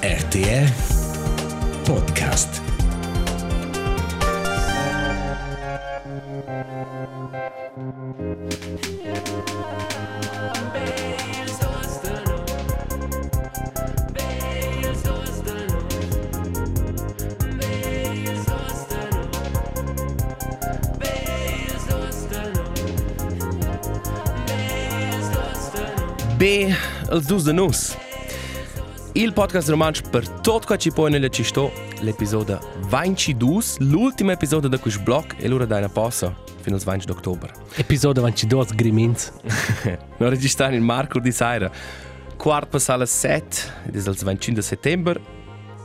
RTR Podcast. B, els dus de nus. Il podcast romanč per tot qua ci poi nelle cisto, l'episodio 22, l'ultimo episodio da questo blog e l'ora da una posa, fino al 20 d'ottobre. Episodio 22 Grimins. Noi registriamo il Marco di Saira, quart passale 7, ed è il 25 settembre.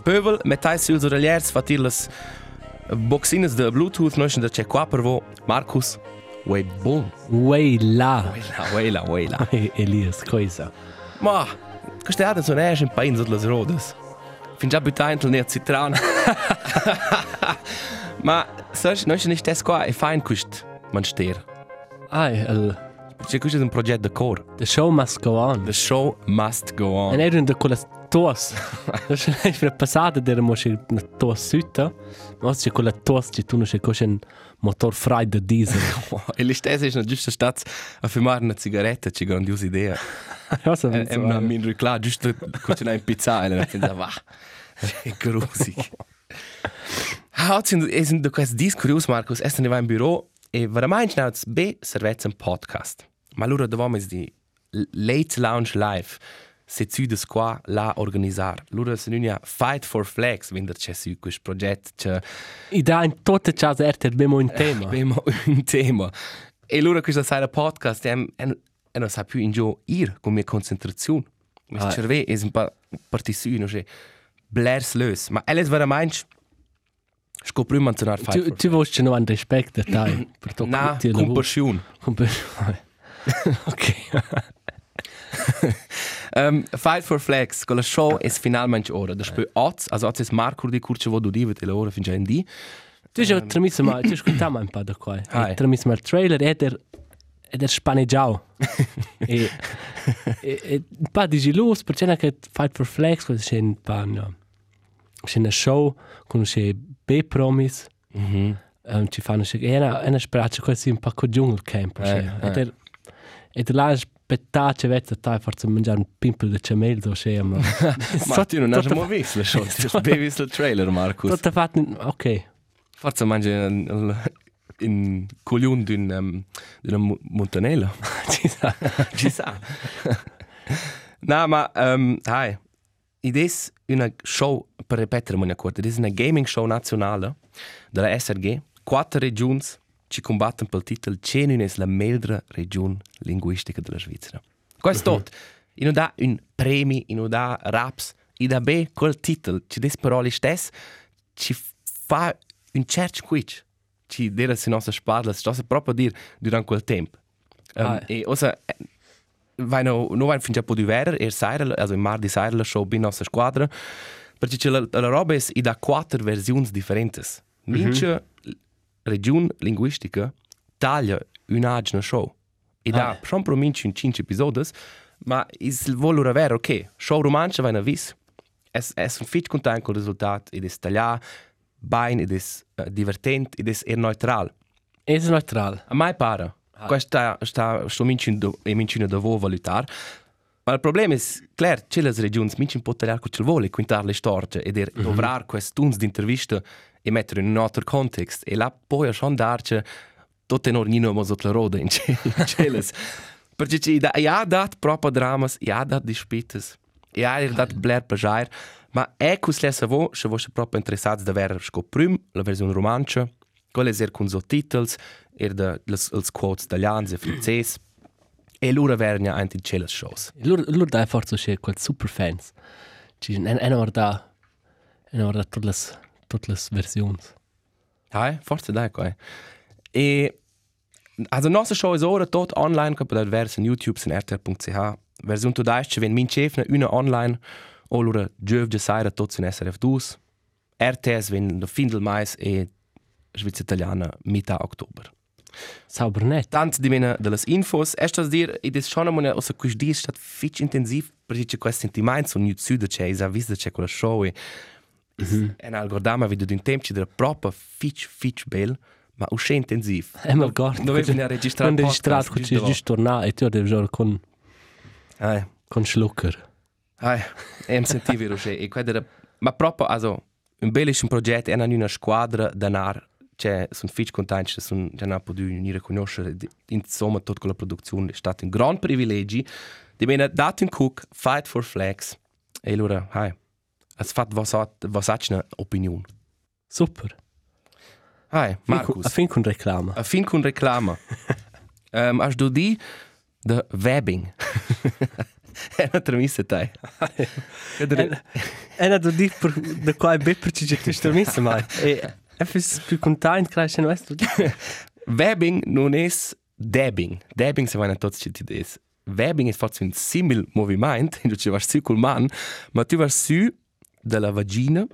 Pövel, metai si usa reliers, fatir las boxines de Bluetooth, noi da c'è qua per voi. Marcus, way bon. Way la. Weila, weila, weila. Elias, cosa. Ma, queste ade sono esce in pain sotto le rodas. Fin già buttato nel citrone. Ma, sai, noi non stai qua e fai quest manster. Ai, il C'è questo è un progetto de cor. the show must go on. The show must go on. En er under quella tos. Ist nicht für passate der muss ich eine tos sütta. Was ist quella tos, die tu non sei cos'è motor frei de diesel. e le stesse sono giusto state a fumare una sigaretta, c'è grandiosa idea. Ja, so E una min ricla, giusto cucinare in pizza e ne pensavo, va, è grusig. Oggi sind, sind da questi dis curios, Marcus, essen ne va in bureau e veramente schnell B servezza un podcast. Ma allora dovevamo di Late Lounge Live se zu das qua la organizzar. Allora se nunia Fight for Flags, wenn der c'è su questo progetto, c'è I da in tutte case erte abbiamo un tema. Abbiamo un tema. E allora questa sera podcast è, è, è non sa più in gioco ir con mia concentrazione. Il Ah. cervello è un po' partito su, non c'è blers lös. Ma è veramente scopri un menzionar Tu fight tu vuoi non un rispetto da te per to Na, ti con passione. Ok. Um, fight for Flags, con la show è finalmente ora. Da spui Oz, also Oz è Marco di curce vo du divet e la ora fin già in di. Tu hai trasmesso ma tu hai ascoltato un po' da qua. Hai trasmesso il trailer ed er ed er spaneggiao. e e e un po' di gelus perché non che Fight for Flags cosa c'è un po' no. C'è una show con c'è B Promise. Mhm. Um, ci fanno c'è una una spraccia così un po' con jungle camp. Eh, cioè. eh. Ed er ed là aspettace vezza tai forse mangiare un pimpel di camel do c'è ma. Ma tu non hai mai visto tu hai visto il trailer, Marcus. Tutto fatto ok. Forse mangia in, in coglione di um, di una montanella. Ci sa. Ci sa. no, ma, um, hai, ed è una show, per ripetere, accorgo, ed è una gaming show nazionale della SRG. Quattro regioni ci combattono per il titolo Cenin è la meglio regione linguistica della Svizzera. Questo è tutto. E non dà un premio, e non dà raps, e da be quel titolo, ci des parole stesse, ci fa un certo quiz. Ci dire se nostra spalla, sto proprio a dire durante quel tempo. Um, Ah. E osa, vai no, no vai fin già po' di vera, er saira, also im mardi saira la show bin nostra squadra, perché la, la roba è da quattro versioni differenti. Mince regione linguistica taglia un'agna show. E da, Ah. schon mince in cinque episodi, ma is il volere vero, ok, show romancia vai na vis. Es, es un fit content col risultato, ed es taglià, bain, ed es uh, divertent, ed es er neutral. È neutral. A mai pare. Ah. Questa sta sto mincino e mincino da vo valutar. Ma il problema è, clar, c'è le regioni mincin pot tagliar co cel vole, quintar le storge ed er mm -hmm. dovrar questuns d'intervista e mettere in un altro context e là poi a schon darce tutte non nino mo sotto la roda in celes. Perché ci da ja dat proprio dramas, ja dat disputas. Ja er dat bler pajair, ma è cus lesa vo, se vo proprio interessats da ver sco prim la versione romancia, quelle er con sottotitels, er da les els quotes italians e francesi. E lura vernia anti celes shows. Lur lur dai forza c'è quel super fans. Ci en en ora da en ora da tutte le versioni. Hai, forse dai qua. E also nostra show is ora tot online che potete ver in YouTube in rtr.ch. Versione tu dai, ci ven min chefna una online o lura gjöv de saira tot in SRF 2. RTS ven da fin del mais e Svizzera italiana metà ottobre. sauber net. Tant di mena de las infos, è stas dir, ed es schon amone, ossa quis di stat fitch intensiv, perché c'è quel sentimento, son nu zu de c'è, isa vis de c'è quella show, e en al gordama vedo d'un tempo c'è de propria fitch, fitch bel, ma usce intensiv. E mal gort. Dove bisogna registrare Quando il registrato, podcast, c'è giusto tornare e tu devi giocare con, Ai, con schlucker. ai, em sentivi roche, e quella ma proprio, also, un bellissimo progetto, è una squadra d'anar, c'è, sono fitch contenti, sono già non potuto unire conoscere, insomma, tutta quella produzione. È stato un gran privilegio, di mena dato un cook, fight for flags, e allora, ai, es fat was hat, was hat eine Opinion. Super. Ai, Markus. A fin con reclama. A fin con reclama. um, hast du die de webbing? è una tremissa tai. E na do di per da qua è be per ci ci sto messa mai. E è fis più contento che c'è questo. webbing non è dabbing. Dabbing se vanno tutti ci des. Webbing è forse un simil movimento, in cui vas su col man, ma tu vas su della vagina,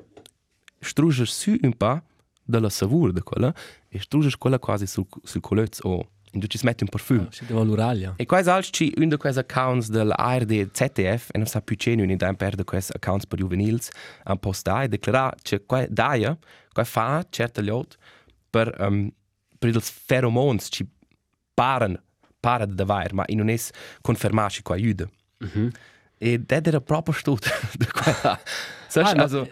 struges su un pa della savura de quella e struges quella quasi sul sul coluz o in cui ci metti un parfum. Ci devo l'Uralia. E quais altri ci un de quais accounts del ARD e ZDF e non sa più c'è un in per de quais accounts per juvenils han postai declara che quai daia quai fa certa lot per um, per ils pheromons ci paren para de vair ma in non es confermaci qua aiuta. Mhm. E det era proprio stut de qua. Sas Ah, no, also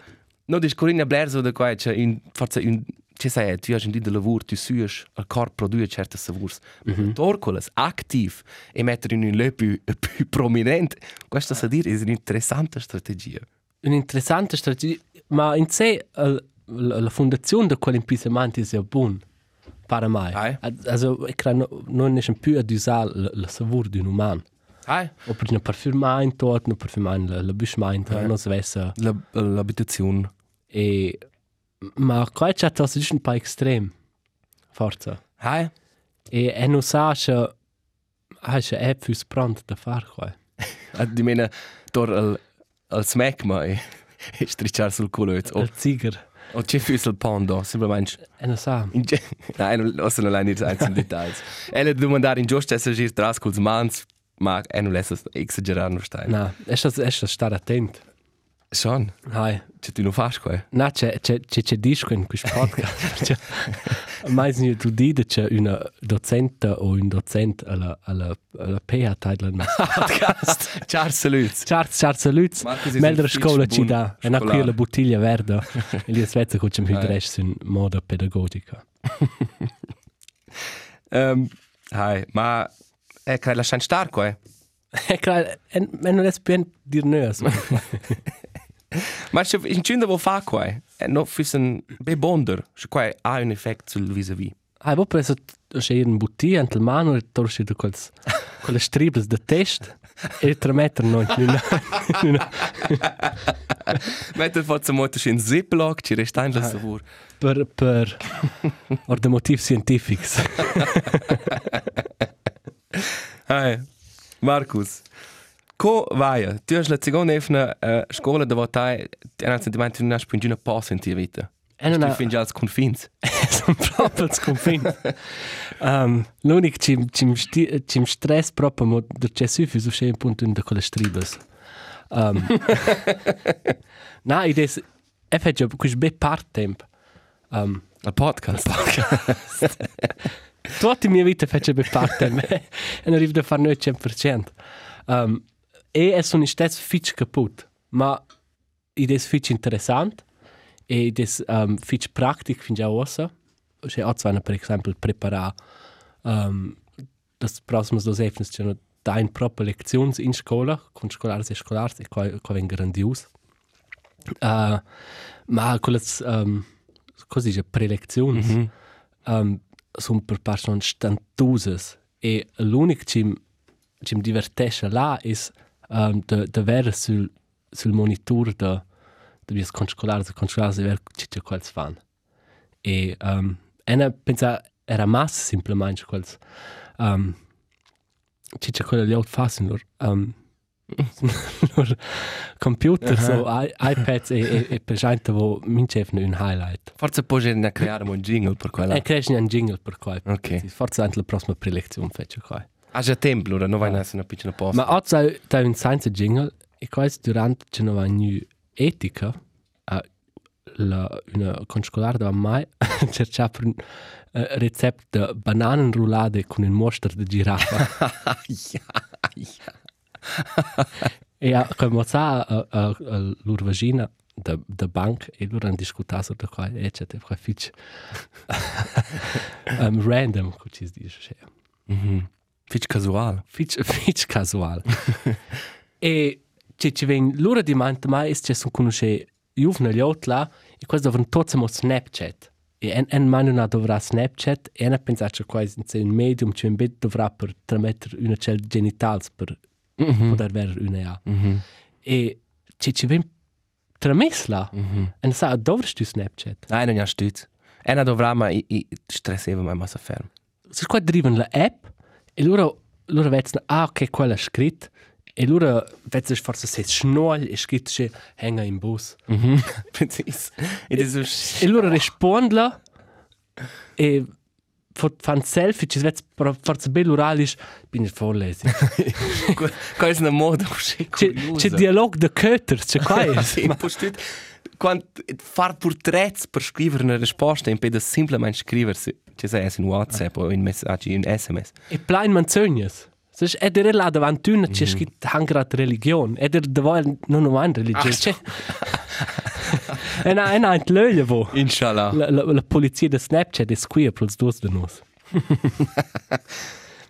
no dis Corinna Blair so de qua c'è in forza un ci sai tu hai un di de lavoro tu sues al corpo produce certe savurs. Mm -hmm. Torcolas activ e mettere in un le più più prominente. Questo sa dire è un'interessante strategia. Un'interessante strategia, ma in sé eh, la, fondazione di quell'impisamento è buona. Per me. Ah. Also, ich kann non è più ad usare la, la savur di un umano. Hai O per una parfumain tot, no parfumain la, la buschmain, Ah. non si vesse. la l'abitazione. E, ma qua c'è tas giusto un po' extrem. Forza. Hai E, e non sa che ha che è più pronto da fare qua. di mena tor al al smegma e e stricciar sul culo Il ziger. o c'è füsel pondo semplicemente E non sa. In Nein, non lo non nicht eins in Details. Elle domandare in giusto essere gir tras culs mans, ma e non lesa exagerar no stein. No, è stato è stato stare attento. Schon, Hai. c'è tu non fas qua. No, c'è c'è c'è c'è disco in questo podcast. Mais nie tu di c'è una docente o un docente alla alla alla PH Thailand. Podcast. Ciao salutes. Charles Charles Lutz. Melder scola Fisch ci dà. E na qui la bottiglia verde. E lì svezza con c'è più dresch in modo pedagogica. Ähm, hi, ma e kai la schan star qua. E clar, e non è più dir nös. Ma se in chinda vo fa qua. E no füssen be bonder. Se qua ha un effekt sul vis-a-vis. Hai vo preso c'è un bottiglia ante mano e torci da quels quelle stribes de test e tre meter no in una Metter forza molto in Ziploc, ci restain la savur. per per or de motiv scientifics. Hi, Markus. Ko vaja, tu hai la seconda efna uh, scuola dove tai e un sentimento non hai più una pausa in tua vita. E non Tu ha fingi als confins. sono proprio sconfin. Um, l'unico ci ci sti- ci stress proprio mo der c'è su fi su c'è un punto in de quelle stribes. Um, na, ides e fece quis be part temp. Um, Al podcast. Tutta mia vita fece be part temp e non arrivo a fare noi 100%. Um, e è sono stesso fitch kaput, ma ides fitch interessant e ides um, fitch praktik fin già ossa. C'è auch per esempio preparar um, das próximas dos efnes c'è da in propria lezioni in scuola con scolars e scolars e qua qua ven grandios. Uh, ma con le um, così dice prelezioni mm -hmm. um, sono per persone stantuse e l'unico che mi che divertisce là è um, de, de avere sul, sul monitor de, de vies conscolars e conscolars e ver che c'è quels fan. E um, pensa era massa semplicemente quels um, c'è c'è quella liot fassen lor um, loro computer, so i- iPads e, e, e presente wo mincevano un highlight. Forse poi ne creare un jingle per quella. E cresce un jingle per qua. Ok. Forse anche la prossima prelezione faccio qua. Ha già tempo, allora non vai a una piccola posta. Ma oggi c'è un science jingle e questo durante c'è una new etica a la una conscolare da mai cercare per un eh, recept de bananen roulade con un mostro di giraffa ja, ja. E a come sa a, a, a lur vagina da da bank e loro hanno discutato da qua e c'è te qua fitch um, random come ci si dice Mhm. Fitch casual. fitch fitch casual e ci ci ven loro di mant mai è c'è su conosce juvna liotla e questo dovranno tutti mo snapchat e en en mano na dovrà snapchat e en pensa che qua è un medium c'è un bit dovrà per tramettere una cell genitals per Mhm. poter avere una ja Mhm. e ci ci ven tramesla Mhm. e sa dovresti tu snapchat Nein, non ha stütz. Ena dovrà, ma i, i stresseva mai massa ferm. se qua driven la app e loro loro vedono ah ok quella è scritto e loro vedono forse se schnol è scritto che hänga in bus Mhm. Precis. Ed è so... e loro rispondono e fanno selfie forse bello oralisch bin ich vorlesen Qua è una moda così c'è c'è dialog de Köters c'è qua è Sì, ma poi stüt... Quando far porträts per scrivere una risposta, in peda semplicemente scriversi, ci sei in WhatsApp o in messaggi, in SMS. e plein manzognas Sech e er la davanti una c'è scritto hangrat religion ed er davoi non ho un religione c'è e na e na int löje wo Inshallah. la, la, la polizia de Snapchat è qui els dos de nos.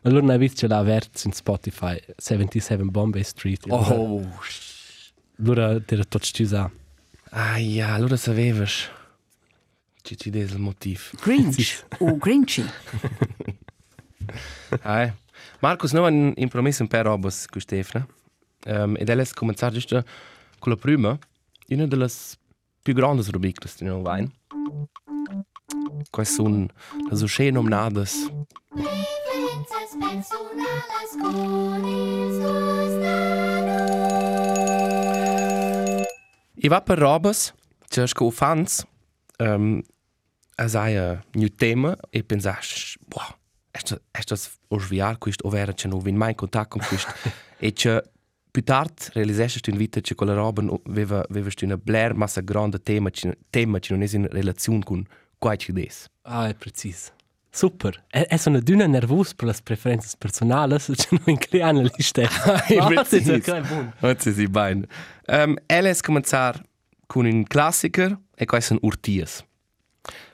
Allora hai visto la vert in Spotify 77 Bombay Street. Oh, Allora era tot stiusa. ah ja, allora sapevas. Ci ci des il motivo. Grinch o Grinchy. Ah, Marcus, noi abbiamo in promesso un po' di roba con Stefano. Um, ed è cominciare giusto con la prima. Una delle più grandi rubriche di noi Wein. Queste sono le uscite nominate Vivencias personales con estos I va per robes, c'è sco fans, um, as hai un new tema e pensas, boh, estas estas osviar quist overa c'è non vin mai in contatto con quist e c'è più tard realisesce tu in vita c'è quella roba aveva aveva una blair massa grande tema c'è tema c'è non è in relazione con qualche des. Ah, è preciso. Super. E, e sono d'una nervus per le preferenze personali, se c'è non creare la lista. Ah, sì, sì, ok, buon. Oggi si bene. Um, Eles cominciar con un classiker e questo sono urtias.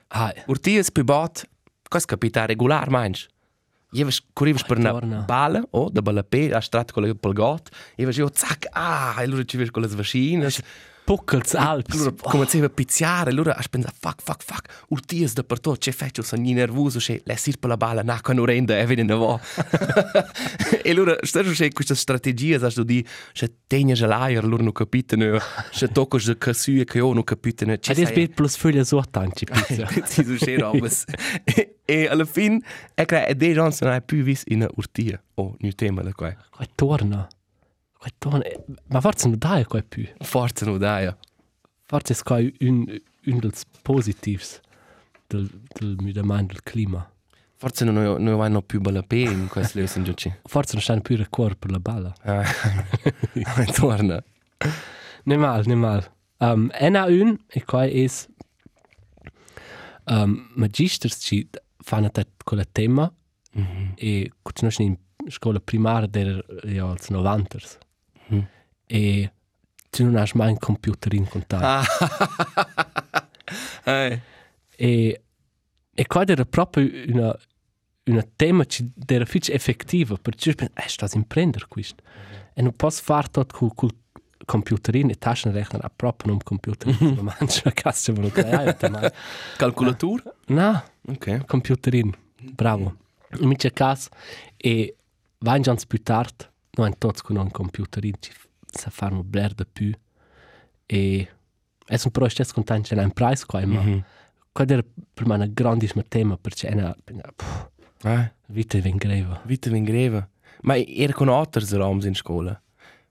Ah, Urtias più bot, questo capita regular, meinst? Jeweils corrivas per torna. bala, o, da bala P, a strat con la polgot, jeweils io, zac, ah, e allora ci vedi con le Puckels Alps. Allora cominciava a pizziare, allora a pensare, fuck, fuck, fuck, urtias dappertutto, c'è faccio, sono nervoso, c'è, le sir per la bala, na, quando rende, e vedi ne va. e allora, stesso c'è questa strategia, sai, di, c'è tegna gelaia, allora non capite, c'è tocco c'è casue che io non capite, c'è Ed è spet plus foglia sortanci pizza. Pezzi su c'è robes. e, e alla fine, che è dei giorni non hai più visto in urtia, o un tema da qua. Qua torna ma forse non dai quei più. Forse non dai. Forse è un, un dei positivi del, del, del, del clima. Forse non, non vanno più bella pena in questo leo Sangiucci. Forse non stanno più record per la balla. Ah, torna. Ne mal, ne mal. Um, ena un, e qua è um, magisters ci fanno con il tema mm -hmm. e continuano in scuola primaria dei 90s. Mm. E tu non hai mai un computer in contatto. hey. Ah. Eh. e, e qua era proprio una, una tema che era più effettiva, perché io penso, eh, sto imprendere questo. Mm. E non posso fare tutto col, col computer in, e taschenrechner, proprio non computer, mm. ma mangia la cassa volontaria. Eh, no, okay. computer mm. in, bravo. In mio caso, e 20 anni più tardi, noi tutti con un computerin, ci sa fare un bler di più. E è un pro stesso contento c'è un price qua, ma... Mhm. Quello era per me un grandissimo tema perché è una pff, Ah, vita in greve. vita in greve. Ma era con otters roms in scuola.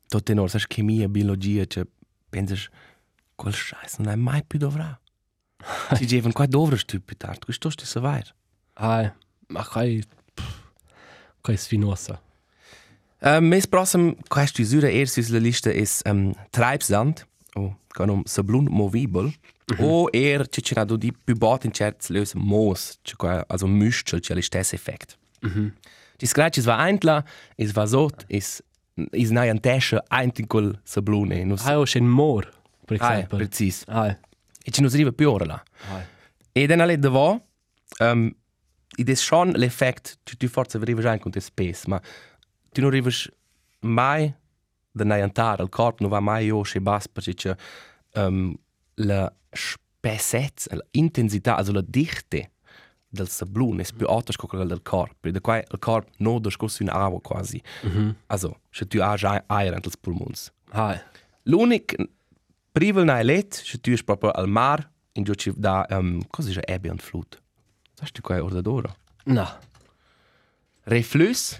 tot tenor, sai chimia, biologia, che pensas quel scheiß non hai mai più dovrà. Ci dicono qua dovresti tu più tardi, questo sti savoir. Ai, ma kai kai sfinosa. Mes prossim questa sura erst sulla lista is um, Treibsand, o con un sablon movibel, o er ci c'era do di più bot in certs lös moos, ci qua also mischel ci alle stess effekt. Die scratches war eintla, es war so, is is na ein Tasche eintin col sablone, nus. Ai o scen mor, per Ah, esempio. precis. Ai, E ci nus riva più ora là. ai. E den alle davo, um, id es schon l'effekt, tu tu forza arriva già con te space, ma tu non arrivas mai da naiantare, il corpo non va mai io sche bas perché c'è um, la spessezza, l'intensità, also la dichte del sablone è più alta che quella del corpo, da qua il corpo non da scosso in acqua quasi. Also, se tu hai già aria nei polmoni. Ai. L'unic privel na let, se tu es proprio al mar, in giù ci da, um, cosa dice ebbe und flut? Sai tu qua orda d'ora? Na. Reflux?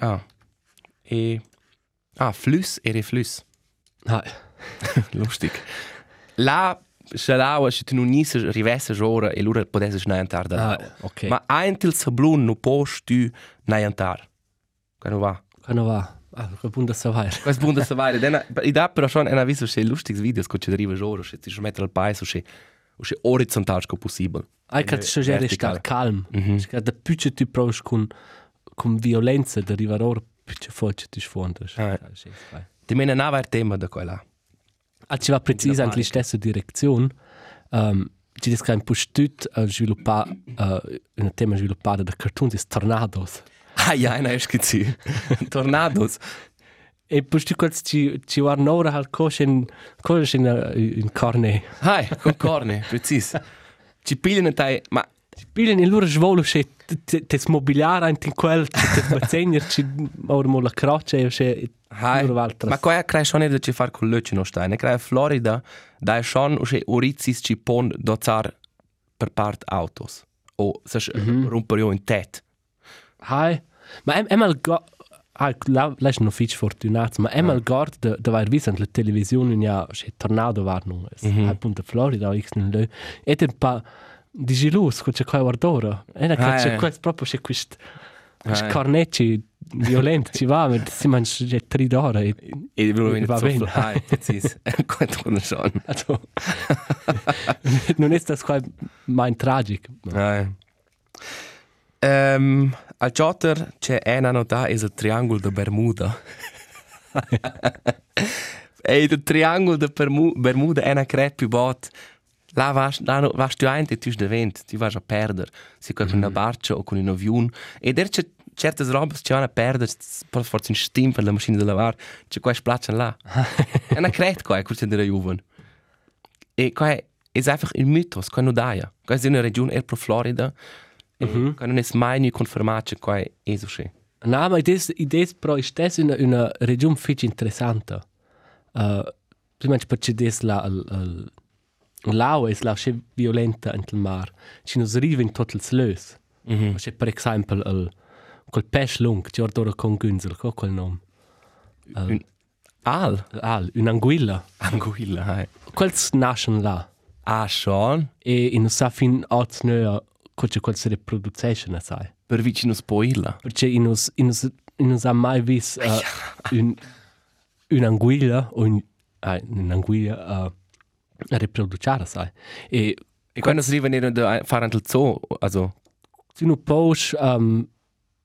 Ah. E... Ah, flus e reflux. Ai. Lustig. La, se la, se tu non nisi rivesse ora, e l'ora potesse snaiantar da Ah, ok. Ma ein til sablon no post tu naiantar. Qua non va. Quando va? Ah, che punta savoir. Questo punto se vai, dena, i da però schon una visto se lustigs videos che ci arriva ora, se ti mettere al paese o se o se orizontal sco possibile. Ai che ci gere vertical. sta calm. Che da più tu provi con con violenza da arrivare ora più forte ti sfondas. Ah. Sì, vai. Ti mena nava il tema da quella. Ah, ci va precisa anche la stessa direzione. Um, ci dice che un po' stut a sviluppare uh, un tema sviluppato da cartoons is tornados. Ah ja, na es gezi. Tornados. E poi tu quels ci ci war nora halt koschen koschen in in carne. Hai, concorne, precis. Ci pigliano tai, ma Spielen in loro svolo te smobiliare in quel te bazzegner ci ora mo la croce e che hai. Ma qua crea schon da ci far con löci no stai. Ne crea Florida, da schon o se orizis ci pon dozar per part autos. O se mm -hmm. romper io in tet. Hai. Ma em emal go Ah, la la no fich fortunat, ma emal gord de de var visant la televisione ja che tornado warnung es. Mhm. Al punto Florida x nel le. Et un pa di gelus co c'è qua guardora. E na Ah, che c'è eh. quel proprio c'è quist Ah, eh. carnecci violent ci va, ma si mangia c'è tre d'ora e E volevo Va venire bene. so Hai, precis. Qua torna schon. also non è das qua mein tragic. Hai. Ehm, al Jotter c'è una nota is il triangolo de Bermuda. e il triangolo de Bermu Bermuda è una cret più bot. Là vas, là no, vas tu ein, tu de vent, tu vas a perder. Si con una barca o con un avion. E der c'è certe robe che vanno a perdere, per forza in stim per la macchina da lavar, c'è qua splacciano là. è una cret qua, questo della Juven. E qua è einfach il mythos, qua non daia. Qua è una regione er pro Florida. Mm -hmm. Qua non è mai ni confermato qua è esusce. Na, ma ides, ides pro istes una, una region fitch interessante. Uh, prima des la al, al, l'au es la che violenta in il mar. Ci nos riva in tot ils lös. Mm -hmm. C'è per esempio al col pes lung, ci ordora con Günzel, co quel nom. Un al Al, un'anguilla. anguilla, hai. Quels nascen là. Ah, schon? E in sa fin oz nöa, co c'è quel se reproducescen, sai. Per vicino spoilla. Perché in us, in us, in us ha mai vis uh, un, un'anguilla o un, uh, un'anguilla uh, a riproducere, sai. E E quando si rivenire da fare anche il zoo, also, tu non puoi um,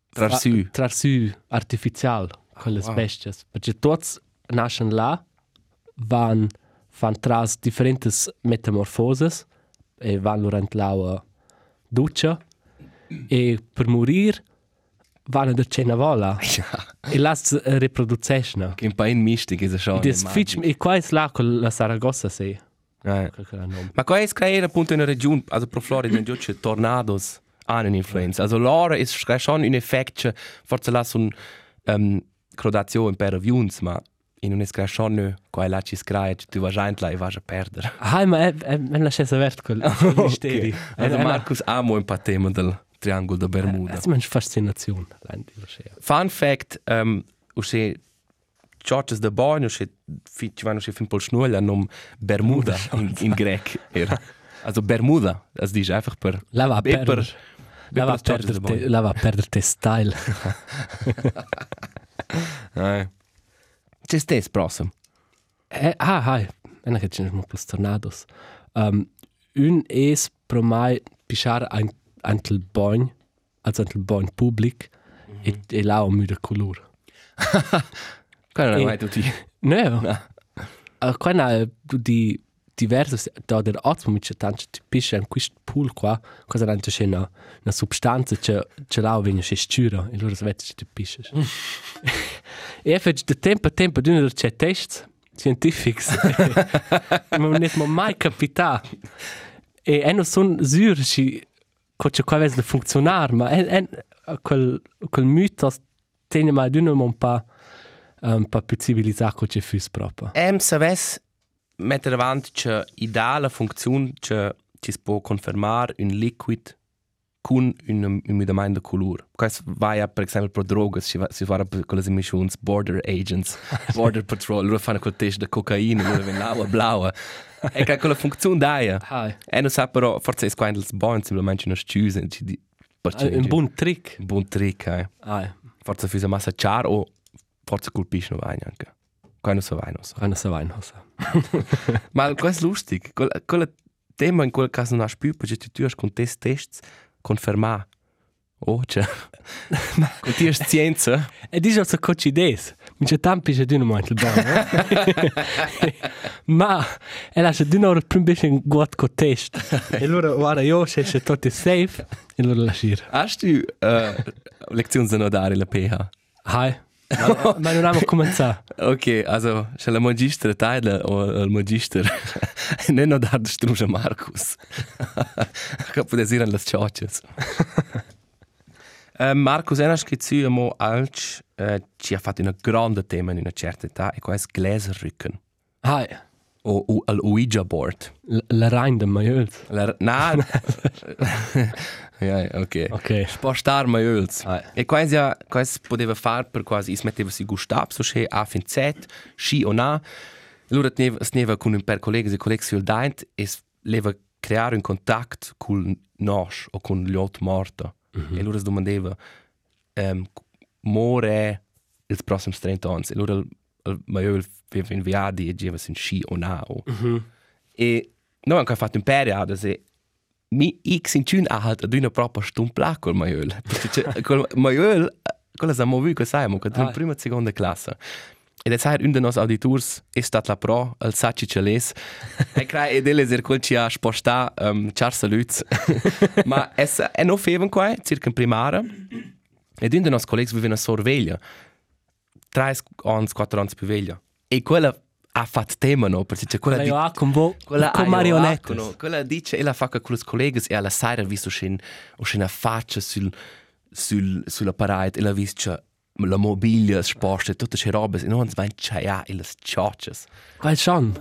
trar su. trarsu artificial quelle wow. wow. besties. Perché tots nascen là, van, fan tras differentes metamorfoses e van durant l'aua duccia e per morir van da cena vola Ja. e las reproducescena. Che un mistic è schon. Des fitch e qua è là con la Saragossa se. Nome. Ma qua è screare appunto in una regione, also pro Florida, in giù c'è tornados hanno un'influenza. Also loro è schon un effetto, forse là sono um, crodazione per avions, ma in un no, qua è là ci screare, tu vai già là e vai a perdere. Ah, ma è, è, è la scesa vert quel misteri. Also È- è- Marcus amo un po' tema del triangolo de Bermuda. È una fascinazione. l'hanno di Rochea. Fun fact, um, usce cioccias de bagno, che fi ci vanno che fin pol schnulla nom Bermuda in, in grec era. Also Bermuda, das dice einfach per La va per-. La va a per cioccias de perdere, bagno. la va a perdere te style. Eh. C'è stes prossimo. Eh, ah, hai. Ena che ne sono plus tornados. Um, un es pro mai pisciare ein, antel bagn, also antel bagn public, e, e là un müde color. Quello non Eh. è mai tutti. No. No. Uh, Quando du di diverse da der Atmo mit tanto ti pisce in questo pool qua, cosa tanto c'è una, una sostanza che ce l'ha viene c'è scura e loro svette che ti pisce. e effettivamente de tempo tempo d'una c'è test scientifics. Ma non è mai capita. E e non sono sicuro se c'è qualcosa da funzionare, ma è, è, quel, quel mito tiene mai d'una un po' po' più civilizzato che c'è fus proprio. Em saves mettere avanti ideale funzione che ci può confermare un liquid con un, mudamento di colore. Questo va per esempio per droghe, si, si fa per quelle emissioni border agents, border patrol, loro fanno quel test di cocaina, loro vengono blaua. E che quella funzione dà. E non sa però, forse è quando il buon, simplemente una sciuse, ci di... Un buon trick. Un buon trick, eh. Forse fai massa char o forse colpisci non vai neanche. Quando so vai, non so. quando si va in hosa. Ma questo è lustig. Quel, quel tema in quel caso non ha più, perché tu hai con test tests confermare. Oh, cioè. con ti scienza. E dici also coach idees. Mi c'è tanti che non mai il buono. Ma e lascia di nuovo prima bisce un guat co test. E allora guarda io se c'è tutto safe e allora lasciare. Hast du uh, lezioni da notare la PH? Hai. Ma, ma non abbiamo cominciato. Ok, also, se la magistra taglia o il magister non notare da struja Marcus. Che può dire le ciocces. Uh, Marcus, è una schizia mo alc uh, ci ha fatto una grande tema in una certa età e questo è Gläserrücken. Hai. O, o al Ouija board. L- La rein de maiols. La, na, ja, ok. Ok. Spostar maiuls. Ah. E quasi, ja, quasi poteva fare per quasi, is metteva si gustab, so che a fin Z, sci o na. Allora teneva, sneva con un per colleghi e colleghi sul daint e s- leva creare un contatto con nos o con gli altri morti. Mm -hmm. E allora si domandava, um, more il prossimo 30 anni. E allora il, il maiul aveva inviati e diceva se sci o na. O. Mm -hmm. E noi abbiamo fatto un periodo se mi x in cun ha halt ad una propria stumpla col maiol. Perché col maiol, quella siamo vu che siamo, che in Ah. prima seconda classe. Ed è sai un dei nostri auditors è stat la pro, al Saci Celes. E crai ed ele ser quel ci ha sposta um, char saluts. Ma è è no feven qua, circa in primara. Ed un dei nostri colleghi vive una sorveglia. 3 anni, 4 anni più veglia. E quella ha fatto tema, no? Perché c'è quella La di con vo quella con marionette. No? Quella dice, e la fa con i colleghi e alla sera visto c'è una faccia sul, sul, sulla parete e l'ha visto c'è la mobilia sposta tutte queste robe e non va in c'è e le ciocce. Qual schon?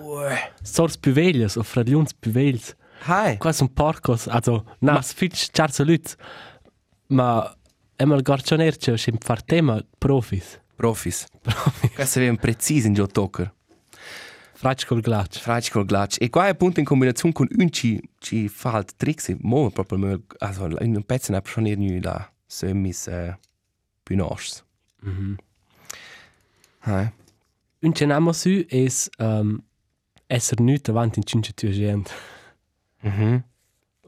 Sors più veglias o fradiuns più vegls. Hi! Qua sono porcos, also nas fitch charzo lüts. Ma emal garcionerce scim far tema profis. Profis. Questo è preciso in gioco Fraic col glaccio. Fraici col glaccio. E qua appunto in combinazione con un ci, ci fa alt tricks e mo proprio, also in un pezzo ne ha schon irgendwie da semis eh, più nostri. Mhm. Hi! Un cenamo su es um, esser nüt avant in cinque tua gent. Mhm.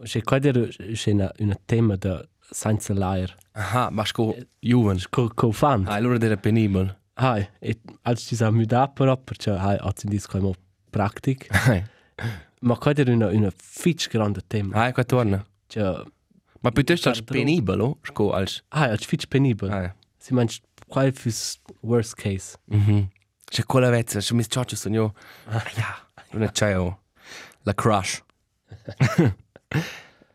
C'è qua der una, una tema da senza lair. Aha, ma sco, Juven. Co co fan. Ah, allora era penibile. Hai, e als ci sa müda però perché hai az in disco mo praktik. Hai. Ma qua der una una fitch grande tema. Hai, qua torna. Cioè, Ma piuttosto als Guarda, penibile, o? Sco als... hai als fitch penibel. Hai. Si manch qual fürs worst case. Mhm. C'è quella vezza, c'è mis cioccio sogno. Ah, ja. Non c'è o. La crush.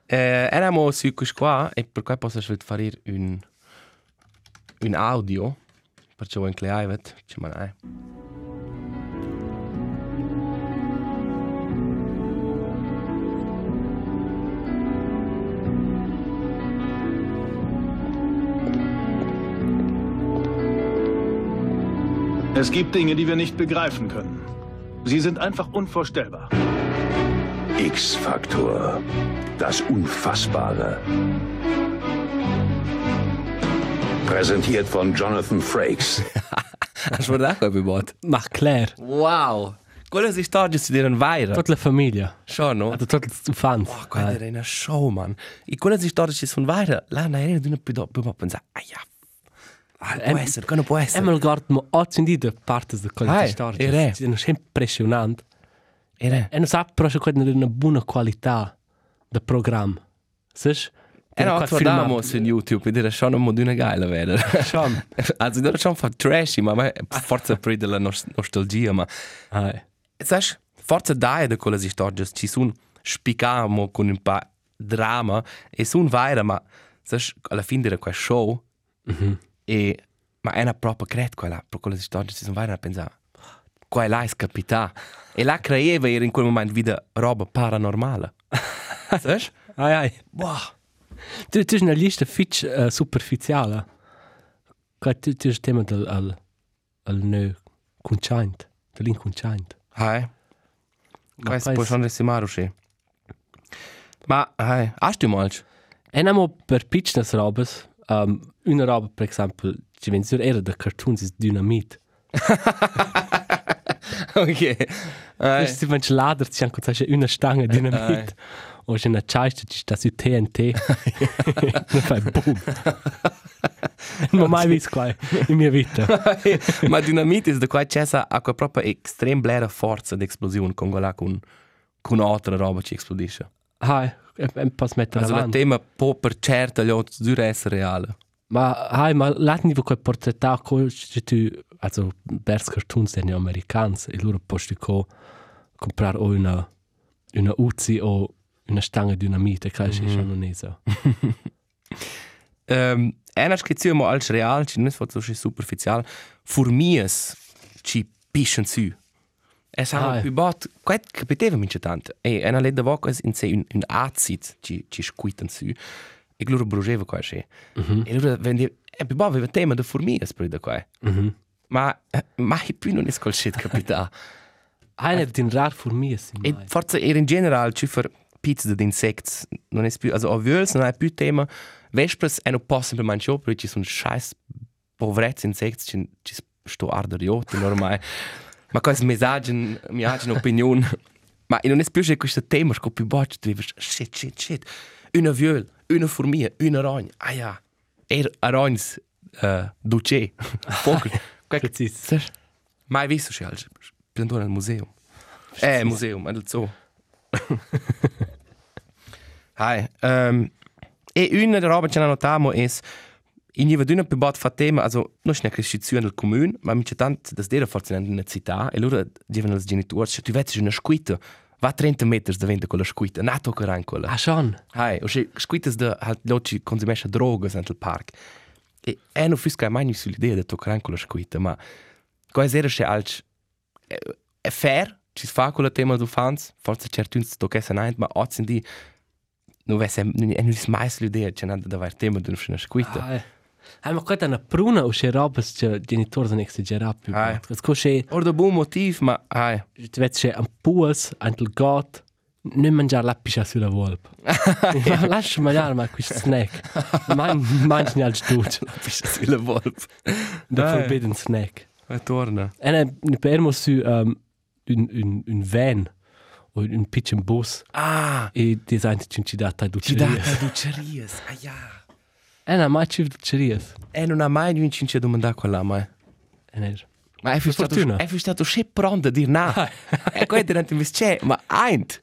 eh, eravamo su qua e per cui posso fare un un audio perché vuoi incleare, ci manai. Es gibt Dinge, die wir nicht begreifen können. Sie sind einfach unvorstellbar. X-Faktor. Das Unfassbare. Präsentiert von Jonathan Frakes. Hast du das auch bebaut? Mach Claire. Wow! Quelle si storie si diran vaira. Tutta la famiglia. Schon, no? Also tutta la fans. Oh, quella era una show, man. E quelle si storie si sono vaira. La na era di una più dopo, ma pensa, aia. Ah, può Em- essere, non può essere. Einmal guarda mo oggi in die partes de quelle Hai, storie. ere. Sono sempre impressionanti. Era. E non sa però se quella è una buona qualità del programma. Sai? E no, guardiamo su YouTube e dire schon un modo una geile vera. Schon. Also, non schon fa trashy, ma forza per della nos nostalgia, ma Hai. Sai, forza dai da quelle storie ci sono spiegamo con un po' drama e sono vaira, ma sai, alla fine di quel show e ma è una propria cred quella, per quelle storie ci sono vaira a pensare. Qua là è scapita. E la creieva era in quel momento vida roba paranormale. Sai? Ai, ai. Wow. Tu, tu hai una lista fitch uh, superficiale. Qua tu, tu hai il tema del al, al no consciente, dell'inconsciente. Hai. Ma Questo poi può s- schon resimare usci. Ma, hai, hast du mal? E namo per piccines robes, um, una roba per esempio, ci viene sur era da cartoons is dynamit. ok. Hai. Du ladert, sie haben gesagt, una Stange Dynamit. Und in der Scheiste, die ist das su TNT. Dann fai boom. Non ho mai visto qua in mia vita. Ma dinamite è da qua c'è a quella proprio estrem blera forza di esplosione con quella con con altra roba ci esplodisce. Hai, un po' smettere Also il avanti. tema può per certo gli altri dura essere reale. Ma hai, ma laten di quel portretà co se tu, also Bers Cartoons sind ja americans e loro posti co comprare o una una Uzi o una Stange Dynamit, che ist schon non so. Ähm, einer che mo als real, ci non è fatto so superficial, formies ci pischen su. Es Ah, ha ja. più bot, quet capiteva mince tant. E una leda vocas in se un un azit ci ci squitten su. E loro brugeva qua sche. E loro die e più bot aveva tema de formies per da qua. Ma eh, ma i più non è col shit capita. Eine den rar sind. e forse era in general ci fer pizza di insects, non è più, also ovviols non è più tema. Vespres è non possibile mangiare, perché ci sono scheiß povrezzi insects, ci ci sto arder io, ormai. Ma questo messaggio, mi ha un'opinione. Ma non è più che questo tema, che più bocce, tu dici, shit, shit, shit. Una viol, una formica, una ragna. Ah ja. Er aragns uh, duce. Vogel. Precis. Mai visto che al museo. Eh, museum, al zoo. Hai. Um, e una delle robe che hanno notato è in jeder dünne Bebat fa tema, also non è una crescizione del comune, ma mi c'è tanto da dire forse in una città, e loro dicono ai genitori, se tu vedi una squita, va 30 metri davanti con la squita, non tocca rein con la. Ah schon. Hai, o se squitas da halt loci consumesce drogas nel park. E è non fisca mai niente l'idea di toccare con la squita, ma cosa era se alc è, fair, ci fa con la tema du fans, forse certi uns toccesse niente, ma oggi di non vesse non è mai l'idea c'è nada da avere tema una squita. Ah, Hai ma questa è una pruna o c'è roba che i genitori sono esagerati più. Ah. Questo c'è, Or da buon motiv, ma hai. tu vedi c'è un puas, un gat, non mangiare la piscia sulla volpe. Lascia mangiare ma questo snack. Man, mangi al studio. Bist du la? Der Ah. forbidden snack. E torna. E ne, ne permo su um, un, un, un van o un piccolo bus Ah, e santi ci ci data ci dà ducerias. da ducerias. Ah ja. E ne mai ci ducerias. E non ha mai vinto a domandare quella mai. E ne. Ma è stato, fortuna. è stato sempre pronto a dire no. E poi durante il c'è, ma eint.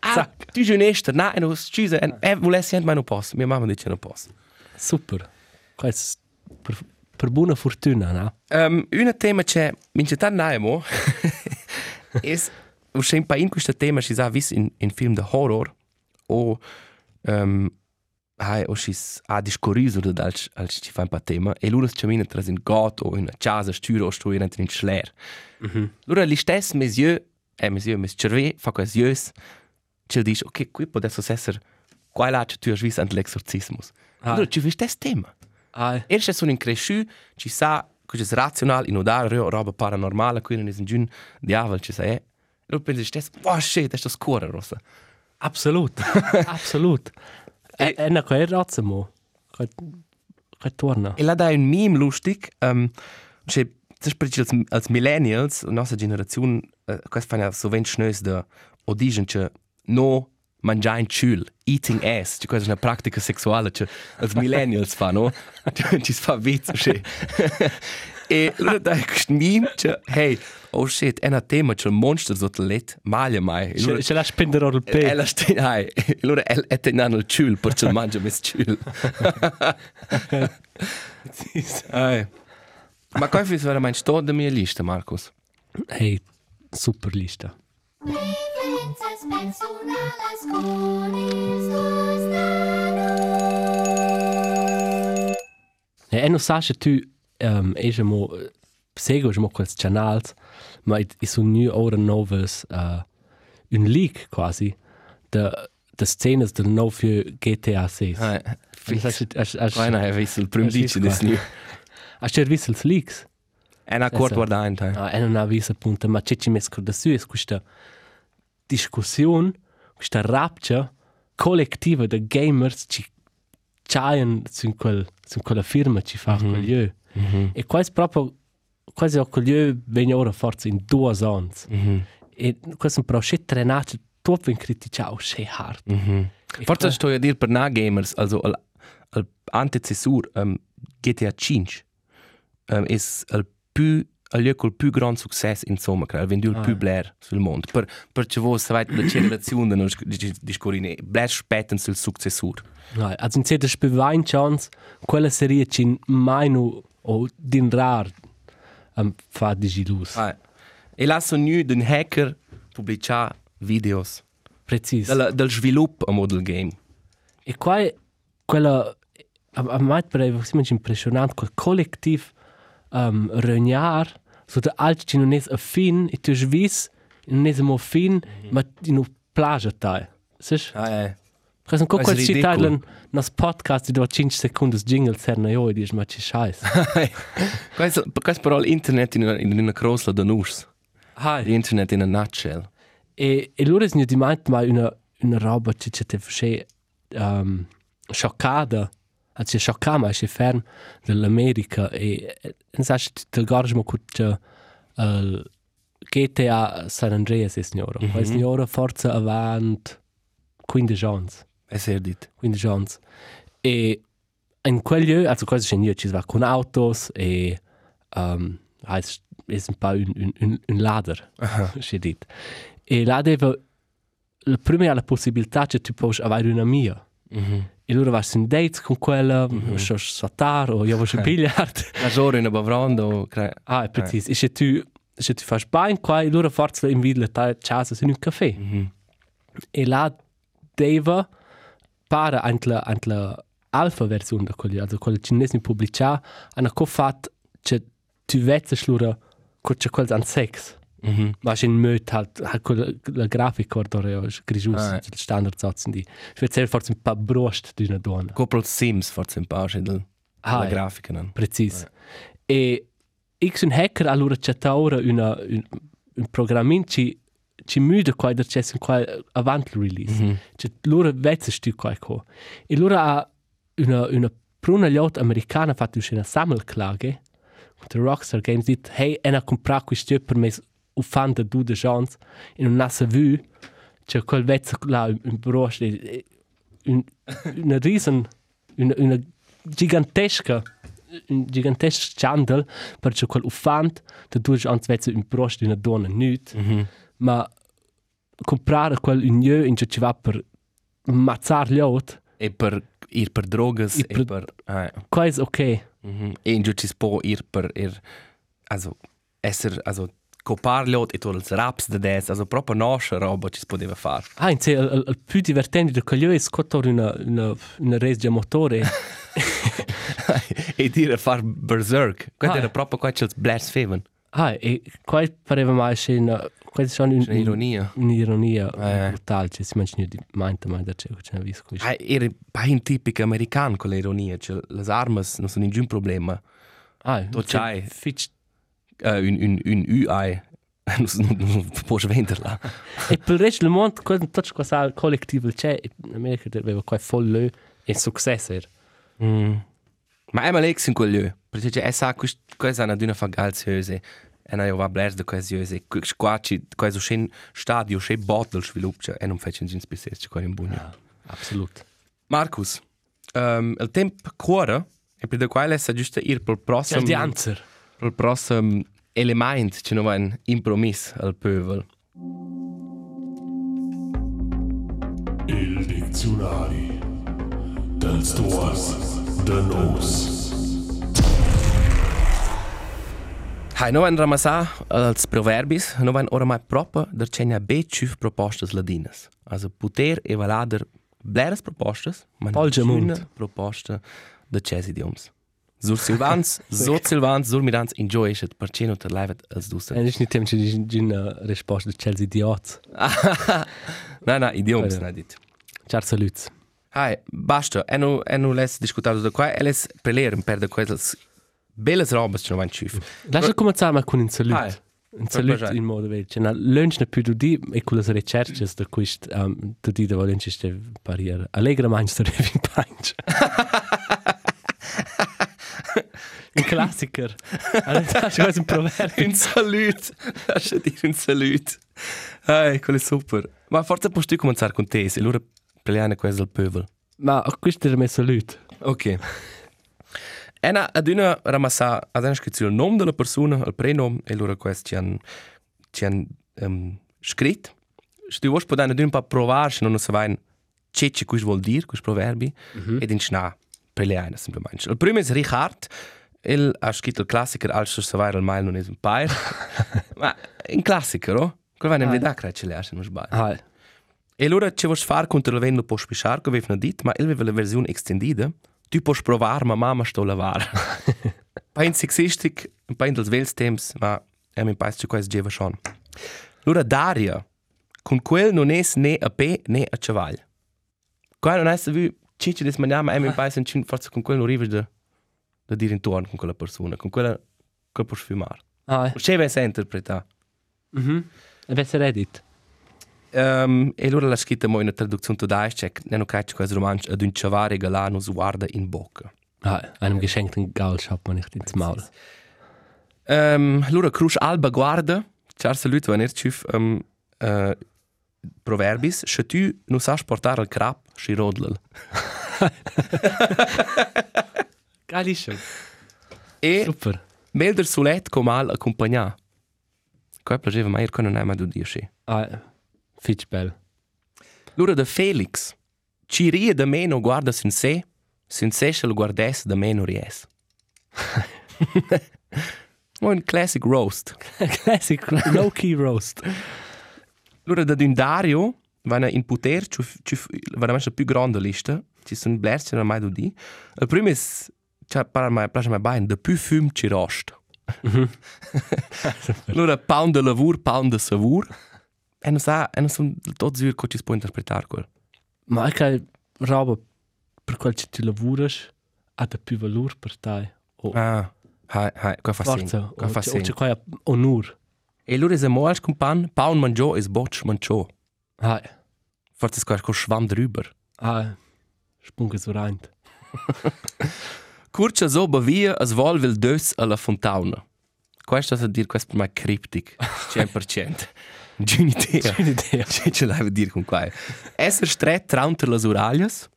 Ah, tu sei onesta, no, e non scusa, e volessi anche ma non posso. Mia mamma dice non posso. Super. Questo per, per buona fortuna, no? Um, un tema c'è, mince tan naimo, è, o c'è un po' in questo tema, ci sa vis in, in film de horror, o, um, hai, o ci ha discorriso da als, als ci fa un po' tema, e loro ci minen tras in gat o in casa stüre o sto in in schler. Loro li stess monsieur, eh monsieur, mes cerve, fa quas jös, ci dice, ok, qui può adesso essere, qua là ci tu has vis ant l'exorcismus. Ah. Loro ci vis test tema. Ah, Erst sono in cresciu, ci sa questo è razionale, in odare, roba paranormale, qui non è un diavolo, ci sai. E lo pensi stesso, wow, shit, è sto scuro, rossa. Absolut. Absolut. E e na quel razza mo. Quel quel torna. E là dai un meme lustig, ähm, c'è das spricht als, als Millennials, la nostra generazione, äh, questo fa so ven schnös da odigen che no mangiare in ciul, eating ass, cioè questa è una pratica sessuale che als Millennials fa, no? Ci si fa vizzo, che. E allora dai questo meme, che, hey, oh shit, un tema, un monster il letto, maglia mai. Se la spendere E pe. la sta, hai, e allora è, è tenendo il ciul, perché mangia mes ciul. Ai. Ma qua è veramente sto da mia lista, Marcus. Hey, super lista. Differențas personalas cunis dos E e non sa se tu um, e je mo seguo mo quels canals, ma i, i sono nu ora novas uh, un leak quasi de de scenes del nou für GTA 6. Ai. As as as Qua hai visto il primo Has dice visto di qua? As visto els leaks? È una corta guardante. eh. Ah, e non ha visto appunto, ma c'è ci messo da su è questa discussione, questa rapcia collettiva de gamers ci c'haien su quel su quella firma ci fa quel lieu. E quasi proprio quasi a quel lieu venne ora forse in due anni. E questo però c'è trenato tutto in criticare, c'è hard. E Forse qua- sto a dire per na gamers, also al, al antecessor um, GTA 5 um, è il più al lieu col più grand successo insomma, che ha venduto il più blair sul mondo. Per per vuole se vai la generazione non discorrine, blair spetten sul successor. Nein, also in Zeta spiel ein Chance, quella serie ci mai nu o din rar am fa di lus. Ah. E là sono nu d'un hacker pubblicare videos Precis. del, del sviluppo a model game. E qua quella a, a mai per sim impressionante quel collettiv um, regnar so da alt ci non es a fin e tu svis non es mo fin ma in u plagia tai. Sech? Ah, eh. Presen co quel ci tailen nas podcast di do 5 sekundes jingle serna io e dis ma ci scheiß. questo, questo però l'internet in in una crossla da nus. Hai. L'internet in a nutshell. E, e loro sono di mai ma una, una roba che ci te face um, scioccata, anzi scioccata, ma è ferm dell'America e e non sai se ti gorgi che il GTA San Andreas è signora. Mm -hmm. Signora forza avanti 15 anni. È ser dit. 15 anni. E in quel lieu, also quasi c'è io ci va con autos e um, è, è un po' un, un, un, un ladder, c'è dit. E là deve, la prima la possibilità che tu puoi avere una mia. Mm -hmm. E loro vanno in dates con quella, mm -hmm. o saltare, o io voglio biliard. La giorno in a bavrando, cre... ah, è preciso. E se tu, se tu fai bene qua, e loro forse invitano a casa in un caffè. Mm -hmm. E là deve para anche la, anche la alfa versione da quelli, also quelli cinesi pubblicà, hanno fatto che tu vedi loro che c'è quel an sex. Mm -hmm. C'è in möt halt, halt quella, la grafica guardare grigius, Ah, ah, eh. il standard satzen di. Ich würde forse un po' brust una donna. Copro Sims, forse un po' c'è del... Ah, la eh. grafica, non? Precis. E ich un hacker allora c'è ora una un, un programmin ci ci müde qua da c'è qua avanti il release. Mhm. C'è loro vezze stu qua co. E loro ha una una pruna yacht americana fatto una sammelklage. Und der Rockstar Games dit hey ena compra questo per me u fan da du de chance in un nasa vu c'è quel vezze là un broche e- un una riesen una una gigantesca un gigantesco scandal perché quel uffant da due anni vezze un broche di una donna nüt Mhm. ma comprare quel un jeu in cui ci va per mazzar gli out E per ir per drogas, e per- per... Ah, qua è ok Mhm. E in giù ci può ir per ir... Also, esser... Also, coparliot e tu els raps de des, also proprio nostra roba ci si poteva fare. ah in sé il, il più divertente di quel jeu è scottare una una una regia motore e dire far berserk. Ah, era eh. proprio qua c'è il blasfemen. ah e qua pareva mai c'è una questa è un, C'è un'ironia. un'ironia Eh. brutale ci si mangia di mente mai da c'è c'è una vis Ah, era un tipico americano con l'ironia, cioè le armi non sono nessun problema. Ah, To c'hai. Fitch. Uh, un, un, un UI. non, non, puoi venderla. E per il resto del mondo, questo tutto cosa collettivo c'è, in America aveva qua folle e successo. era. Mm. Ma è male in quel lieu. Perché è sa questa è una d'una fagalziose. E non va blers de queste jöse. Qua ci, questo scen stadio, c'è bottle sviluppo, e non faccio in spessere, c'è qua in buono. Absolut. Marcus, um, il tempo corre, e per quello è giusto ir per il C'è prossimo... di answer. Il prossimo element, c'è non un impromis al pövel. Il diccionari dels tuors de nos. Hai no ein ramasa als proverbis, no ein oramai proper der cenia be ciuf propostas ladinas. Also puter e valader bleres propostas, man Polge mund. proposta de ces idioms. Sur Silvans, so Silvans, sur mirans enjoyet per ceno ter levet als E duster. non è tempo di una risposta di Chelsea idiots. Na na, idioms, na dit. Ciao saluts. Hai, basta, e no, e no les discutato da qua, e les preleren per de quelles belles robes che no ein ciuf. Lascia cominciare ma con un saluto. Ah, Un piacere. in modo vero. Cioè, lunch ne più di e con le ricerche da questo um, tu di da volenci ste pariere. Allegra mangi sto revi panch. Un classiker. Allora, das ist ein Proverb. Un salut! Lascia dire un salut. Hai, quello è super. Ma forse puoi tu cominciare con te, se loro preliane questo al pövel. Ma questo è il mio saluto. Ok. Ena ad una ramassa ad una scritto il nome della persona, il prenome, e loro questo ci hanno han, um, scritto. Se tu vuoi poter ad un po' provare, se non sai che ci cosa vuol dire, questo proverbi, ed in schna preliane, semplicemente. Il primo è Richard, il ha scritto il classico, altro se vai al mail non è un paio. Ma è un classico, no? Quello va in verità, credo che le se non sbaglio. Ah, E allora ce vuoi fare contro il vento puoi spiegare, che avevano detto, ma il aveva la versione estendida, tu puoi provare, ma mamma sto a lavare. Poi in sexistic, un po' in dels vels temps, ma è mi paese che questo gieva schon. Allora Daria, con quel non è né a pe né a cavallo. Qua non è se vu, cicci des maniamo, è mi paese in forse con quel non arrivi da, da dire intorno con quella persona, con quella che puoi sfumare. ah. Che vai a interpretare. Mhm. E besser Reddit. Um, e allora la scritta mo in una traduzione tedesca, che non capisco questo romanzo, ad un ciavare galano guarda in bocca. Ah, einem geschenkten Gaul schaut man nicht ins Maul. Um, allora Cruz Alba guarda, Charles Leute, wenn er schiff um, uh, proverbis, se tu non sai portare il crap, si rodlel. Schon. E Super. melder sulet come al accompagnar. Qua piaceva mai, qua non è mai da dire. Ah, fitch bell. Allora da Felix, ci rie da meno guarda sin sé, sin se lo guardes da meno ries. Un classic roast. Classic low-key roast. Allora da un Dario, vanno in poter, vanno la più grande lista, ci sono blerci non mai di. Il primo è cioè para mai piace mai bene, da più fum ci rost. allora pound de lavur, pound de savur. E non sa, e non sono tutti zur che ci si può interpretare quel. Ma anche roba per quel che tu lavori ha da più valore per te. O Ah, hai, hai, qua fa forza. qua fa c'è- o segno. c'è qua onur. E allora se moals con pan, paun mangiò e sbocci mangiò. Ah, Forse è con schwamm drüber. ah, spunge so rein. Curcia so bevia as vol vil dös alla fontauna. Questo a dire questo per me criptic, 100%. Un'idea. Un'idea. Che ce l'hai a dire con qua. Esser stret traunter las uraglias.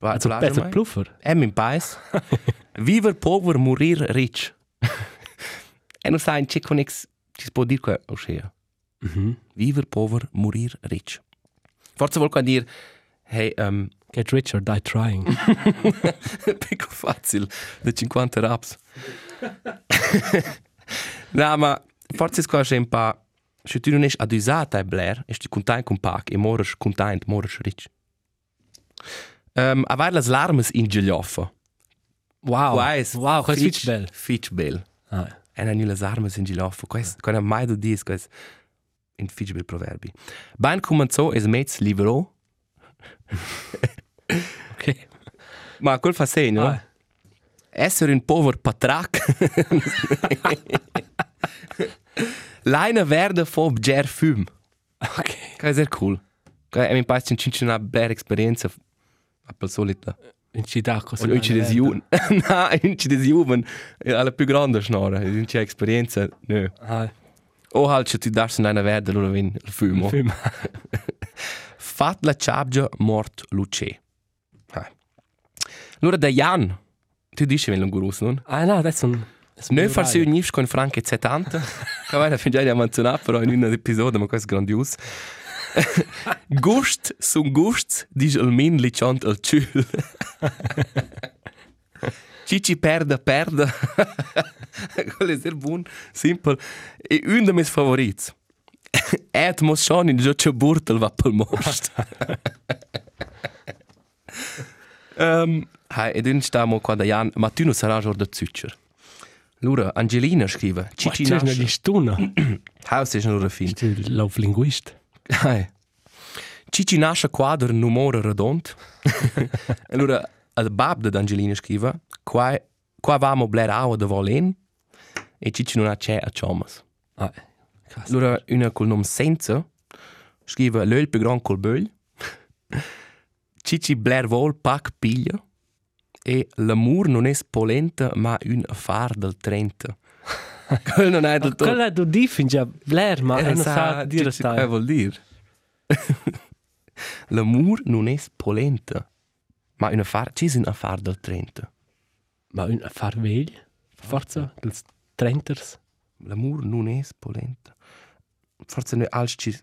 Also besser Pluffer. Em in pais. Viver pover, morir rich. e non sai, c'è con ex, ci può dire qua, ossia. Mhm. Viver pover, morir rich. Forse vuol qua dire, hey, um, Get rich or die trying. Picco facile, da 50 raps. no, ma forse è quasi un po'... Se tu non sei adusata a Blair, e tu content con Pac, e moras content, moras rich. Um, a le larmes in Giglioffa. Wow. Quais, Wow, questo è fitch bell. Fitch bell. Ah, E non le armes in Giglioffa. Questo, quando mai tu dici, questo in fitch bell proverbi. Ben cominciò es mezz livrò, ok. ma quel fa segno, Ah. essere un povero patrac. Leine verde fo ger fum. Ok. Che è sehr cool. Che mi pare che c'è una bella esperienza a per solita. In città così. Und ich des Juden. Nein, ich des Juden. Alla più grande schnora. Ich c'è esperienza. Nö. Ah, O halt che ti in una verde allora vin il fumo. film. Fat la ciabgia mort luce. Allora da Jan. Tu dici ven l'ungurus, non? Ah, no, adesso un... Noi farsi unif con Franche 70. Che vai da fin già di menzionare però in un episodio, ma questo è grandios. Gust sun gusts, dice il min licciant al ciul. Cici perda, perda. Quello è sehr buon, simple. E un dei miei favoriti. Et mos schon in gioce burtel va pel most. um, hai, ed un stamo qua da Jan, ma tu non sarai giorno da Zuccer. Allora, Angelina scrive, Cici Cici nasce... nasce. stuna. Haus ist nur fin. Tu lauf linguist. Hai. Cici nasce quadro numero redond. allora, al bab de Angelina scrive, qua, qua vamo bler aua de volen, e Cici non ha c'è a chomas. Ah, krass. Allora, una col nome senza, scrive l'öl più gran col böl. Cici bler vol pac piglia. E l'amor non è polenta, ma un affar del Trenta. Quello non è del tutto. Quella du di finge Blair, ma Eh, non sa sa dire Cici, Cosa sta. vuol dire? L'amor non è polenta, ma un affar, ci un affar del Trenta. Ma un affar vegl? Forza, dels Trenters. L'amor non è polenta. Forse noi als ci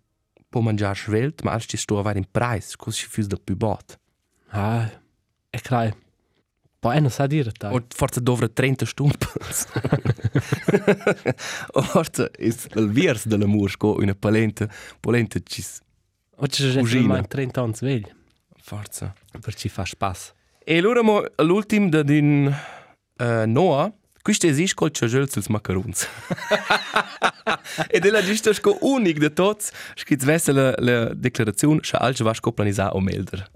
può mangiare svelt, ma als ci sto a avere in preis, così si da più bot. Ah, è clar. Poi non sa dire sta. O forse dovre 30 stumpels. o forse è il viers dell'amor, sco una polenta, polenta ci... O ci sono Cugina. mai 30 anni vegl. Forse. Per ci fa spass. E allora mo l'ultim da din uh, Noah, questo esiste col ciagel sus macaruns. e della giusto sco unic de tots, schiz vesse la, la declarazione, scha alce vas co planisa o melder.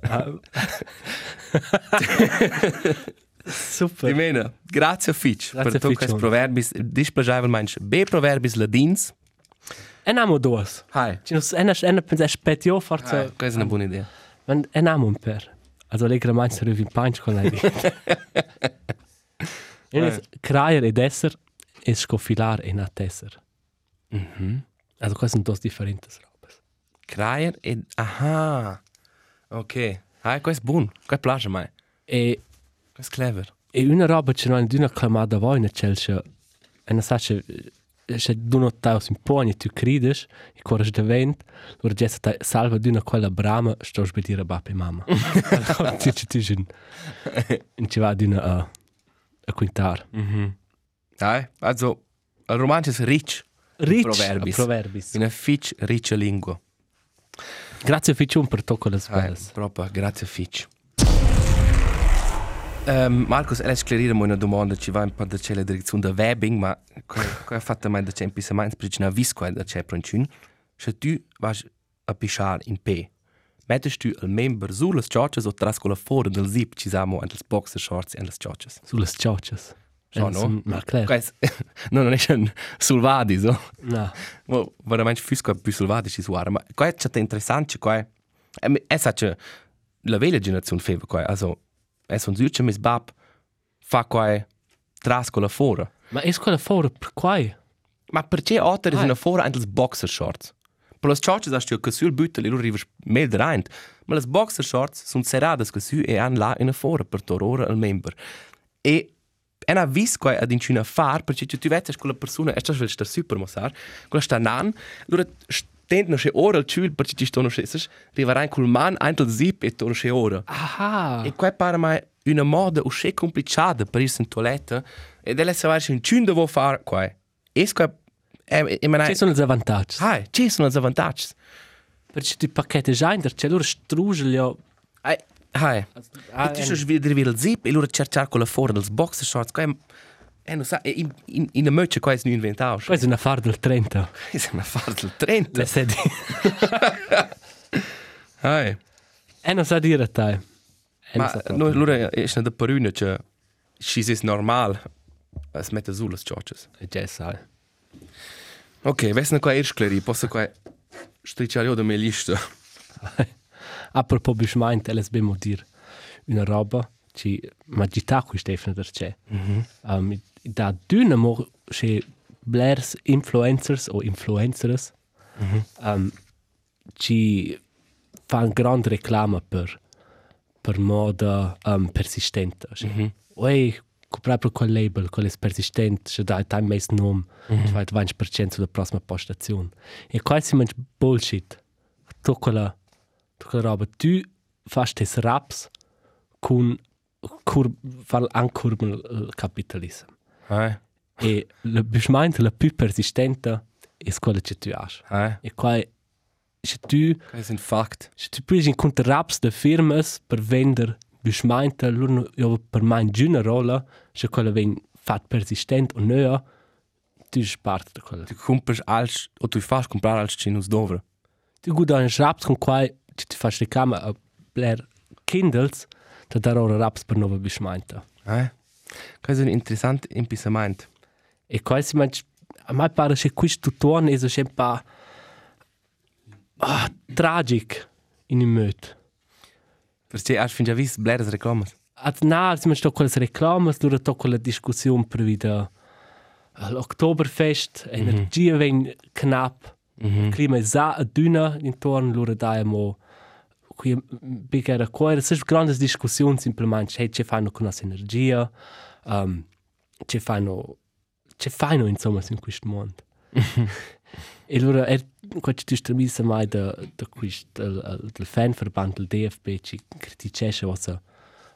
Super. Dimena, grazie Fitch Grazie, per tu Fitch, quest on. proverbis, displagiavel manch be proverbis ladins. En amo dos. Hai. Ci nos en pensa spetio forza. Hai, questa è una buona idea. Men en amo un per. Also legra mai se revin punch con lei. En kraier ed esser es scofilar en a tesser. Mhm. Also quasi sind dos differentes robes. Kraier e... Aha. Ok. Hai, questo è buon. Questo piace a me. E Questo è clever. e una roba c'è non d'una clamada voi na celse. E na sa c'è c'è d'uno taus in pogni tu crides e corres de vent lor gesta ta salva d'una quella brama sto sbedire bappe mamma. Allora tu ci tu in in ci va d'una a a quintar. Mhm. Hai, also, il romanzo è rich. Rich Proverbis. proverbis. Una Fitch riccia lingua. Grazie Ficiun per tocco le Hai, sveles. proprio, grazie Fitch. Um, Marcos, adesso chiariremo una domanda, ci va un po' da c'è la direzione da webbing, ma come ha fatto mai da c'è in pisa mai, perché non ha visto qua da c'è proncin. Se tu vai a pisciare in P, mettest tu il member sulle ciocce o trasco la fuori del zip, ci siamo entre le boxer shorts e le ciocce. Sulle ciocces. Schon, no? Ma claro. Questo no, non è un sulvadi, so. No. Ma veramente fisco più sulvadi ci suara, ma qua è stato interessante, qua è... È sa che la vecchia generazione feva qua, also, è un zucce mis bab, fa qua trasco la fuori. Ma è quella fuori per quai? Ma perché altre Ah. sono fuori anche le boxer Per le ciocce hast du che sul büttel e loro arrivas mehr rein. Ma le boxer shorts sono serrate che su e hanno là in fuori per torore al member. E e na vis qua ad incina far perché tu vedi quella persona e stas sta super mosar quella sta nan loro stent no che ora il ciul perché ci sto no che arriva rein col man eintel zip e torno che ora Aha. E qua pare mai una moda usce complicata per ir in toilette e delle savar un cun devo fare qua. E qua e e Ci sono i vantaggi. Hai, ci sono i vantaggi. Perché ti pacchetti in c'è loro strugelio. Hai, hai. Ah, E tu stai vedere via il zip e loro cercare con la fuori dels boxer shorts qua. E non sa, in in in möche qua è inventato. Questo è una far del 30. È una fare del 30. Le sedi. Hai. E non sa dire te. E non Ma no, loro è una da paruna che Schis ist normal. Es mette su las ciocces. E già sai. Ok, vesna qua erschleri, posso qua stricciare da me lista. Apropos bismeint, LSB mo dir una roba, ci magità qui Stefano der c'è. Um, da düne mo che blairs influencers o influencers um, ci fan grande reclama per per moda um, persistente. Mm Oi, proprio quel label, quel persistente, c'è da time mais nom, mm -hmm. 20% sulla prossima postazione. E qua si mangia bullshit. Tu quella, tu quella roba, tu fai tes raps con cur, far ancora il capitalismo. Eh? E la bismeinte la più persistente è quella che tu hai. Eh? E qua se tu Das ist ein Fakt. se tu puoi incontrare raps de firmas per vender loro io per me in giuna rolla se quella ven fat persistent o nea tu es parte de quella Du compras als, o tu fast comprar als Chinos dovre. tu guda un raps con quai ci ti fas reclama a bler kindles da dar ora raps per nova bismeinte Eh? Das ist ein interessant Impisament. e quai si manch a mai pare che questo tuon è so pa ah, tragic in il möt Versteh, hast du già visto Blairs Reklamas? Ad na, si man sto quelle reclamas, dura to quella discussione per vida. l'Oktoberfest, energia ven knapp, clima za a dünna intorno lura daimo qui big era qua, se grandes discussioni semplicemente, hey, ce fanno con la energia, um, ce fanno ce fanno insomma in questo mondo. e allora er quando tu stramisa mai da da questo del, del fanverband del DFB ci criticesce cosa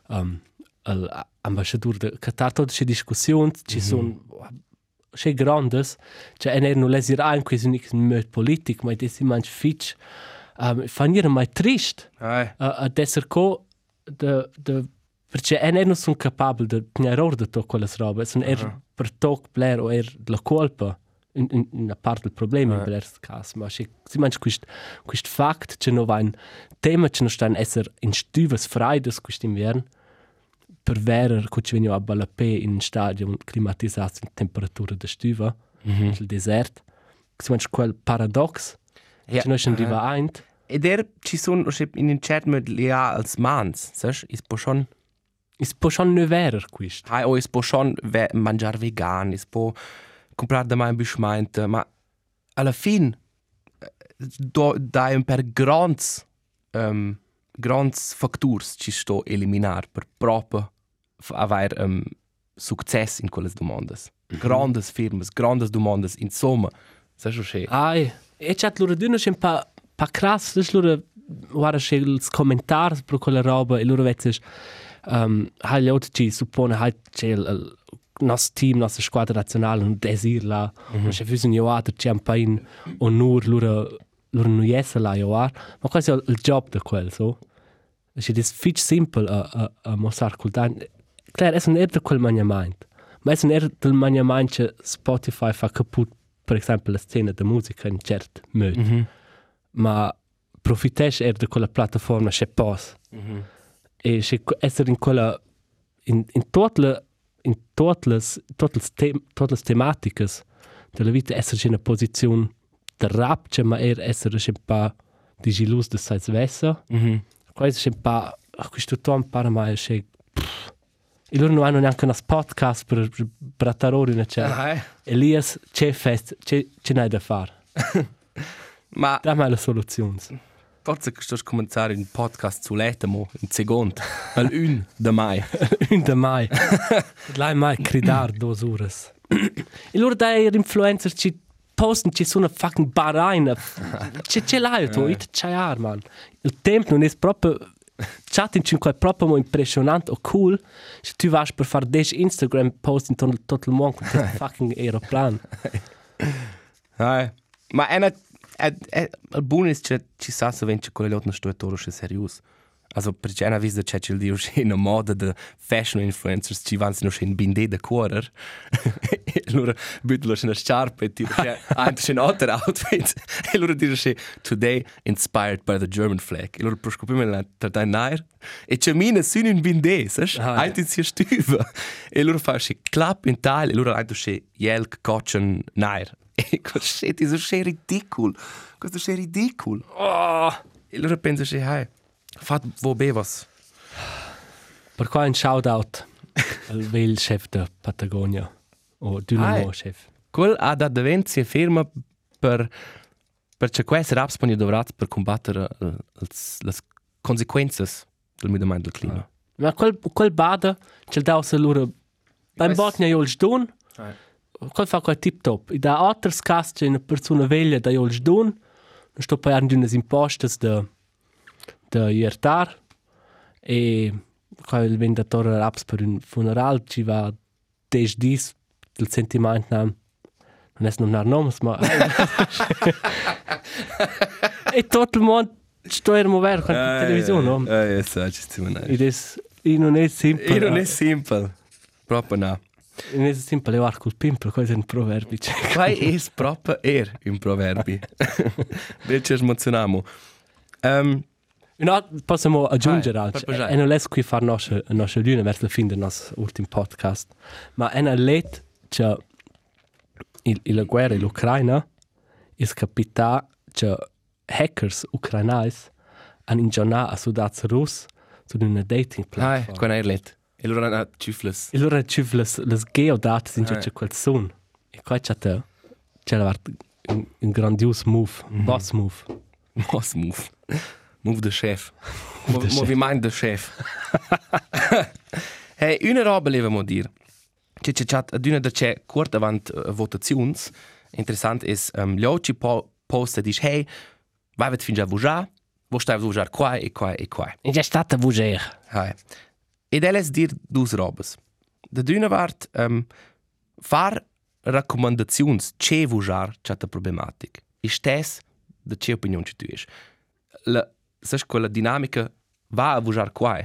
um, l'ambasciatore de Qatar tutte queste discussioni ci sono c'è grandes cioè e non lesir ein questo nicht mit politik ma das manch fitch. Um, fanno mai trist Eh? uh, ad essere co de de perché e non sono capabile di tenere ordine a quelle robe sono er per toc bler o er la colpa una parte del problema in bler caso ma si si manch quist quist fakt che no vain tema che no stan esser in stüves freides quist invern per verer co ci venio a balapé in un stadio climatizzato in temperatura de stüva mm -hmm. il desert si manch quel paradox Ja, che no schon aha. riva eint Ed er ci sono in un cert mod lia als mans, sai? Is po schon is po schon ne verer quist Hai o is po schon ve mangiar vegan, is po comprar da mai bismeinte, ma alla fin eh, do da un per grands um, grands factors ci sto eliminar per proprio aver um, success in quelles domandas. Grandes firmas, grandes domandas, insomma. Sai schon schön. Ai, e chat loro dünno schon pa pa krass, das loro guarda che ils commentars pro quella roba e loro vezzes um, hai altri ci suppone hai c'è il, il nos team, nostra squadra nazionale un desir là, mm -hmm. c'è fusi un joater c'è un pain onur loro loro non jesse là joar, ma quasi il, il job de quel so. C'è dis fitch simple a a a mostrar cultan. Clar, es un er de quel maniament. Ma es un er del maniament che Spotify fa caput per esempio la scena de musica in cert mod. Mm -hmm. Ma profitesh er de quella piattaforma che pos. Mm -hmm. E che essere in quella in in totle in totles totles tem, totles tematicas della vita essere in una posizione de rap che ma er essere che pa di gilus de sais vessa. Mhm. Mm Questo è un po' questo tom para mai che e loro non hanno neanche un podcast per brattarori una c'è. Ah, eh. Elias c'è fest c'è c'è n'hai da fare. Ma Da mai la soluzione. Forse che sto cominciare un podcast su l'etamo in secondo, al un da mai. Un da mai. Lai mai cridar dos ures. E loro dai influencer ci posten ci sono fucking baraina. C'è c'è l'hai tu, it c'è ar man. Il tempo non è proprio chat in cinque proprio mo impressionante o cool. Se tu vas per fare 10 Instagram post in tot tutto il mondo con questo fucking aeroplan. Ai. Ma è una è è il buon è che ci sa se vence con le lotte studiatorische serius. Also, perché una vista c'è il dio c'è una moda de fashion influencers ci vanno no c'è in binde de cuorer. e allora buttano c'è una sciarpa e tipo c'è anche c'è un altro outfit. e allora dice c'è today inspired by the German flag. E allora proscopimo la tratta nair e c'è mina su in binde, sai? Ah, Anche si stuva. E allora fa c'è clap in tile e allora anche c'è jelk kotchen nair. E cos'è, è c'è ridicolo. Questo c'è ridicolo. Oh! E allora penso c'è, hey, fat wo bevas. Per qua un shout-out al vel chef de Patagonia. O Dynamo Ah, chef. Quel ha da davenzi firma per per c'è queste raps poi dovrat per combattere uh, le conseguenze del mutamento del clima. Ma quel, quel bada, c'è da se loro... Beim Botnia io il quel fa quel tip top. I da altre cas c'è una persona veglia da io il sdun, non sto pagando di unas impostes de, de iertar, e quel vendatore raps per un funeral ci va des dis del sentimento nam. Non è non noms, ma... e tutto il mondo sto a muovere con la televisione, no? Eh, ja, sa, ci stiamo E des, e non è semplice. E non è simple. Proprio no. Non è semplice levare col pimpolo, questo è un proverbio. Quai è proprio er un proverbi. Del ci emozioniamo. Um, No, possiamo aggiungere Vai, altro. per piacere. E non è qui fare nostra, nostra luna verso la fine del nostro ultimo podcast. Ma è una let che il, la guerra in Ucraina è capita che hackers ucrainai hanno ingegnato a soldati russi su una dating Hai, platform. quan er let. E allora ha cifles. E loro ci le, le geodate in Ah. c'è quel son. E qua c'è te- c'è la part- un, un grandios move, un boss move. Mos move. Move the chef. Mo, movimento the chef. hey, una roba levamo dir. Che c'è chat ad una da c'è quart avant uh, votazions. Interessant is um, Ljoci po posta dice hey, vai vet fingià vuja, wo stai vuja qua e qua e qua. E già stata vuger. Hai. Ed elles dir dus robes. Da d'una vart um, far raccomandazions ce vujar c'è problematic. E stes da ce opinion ci tu es. La sai quella dinamica va a vujar qua.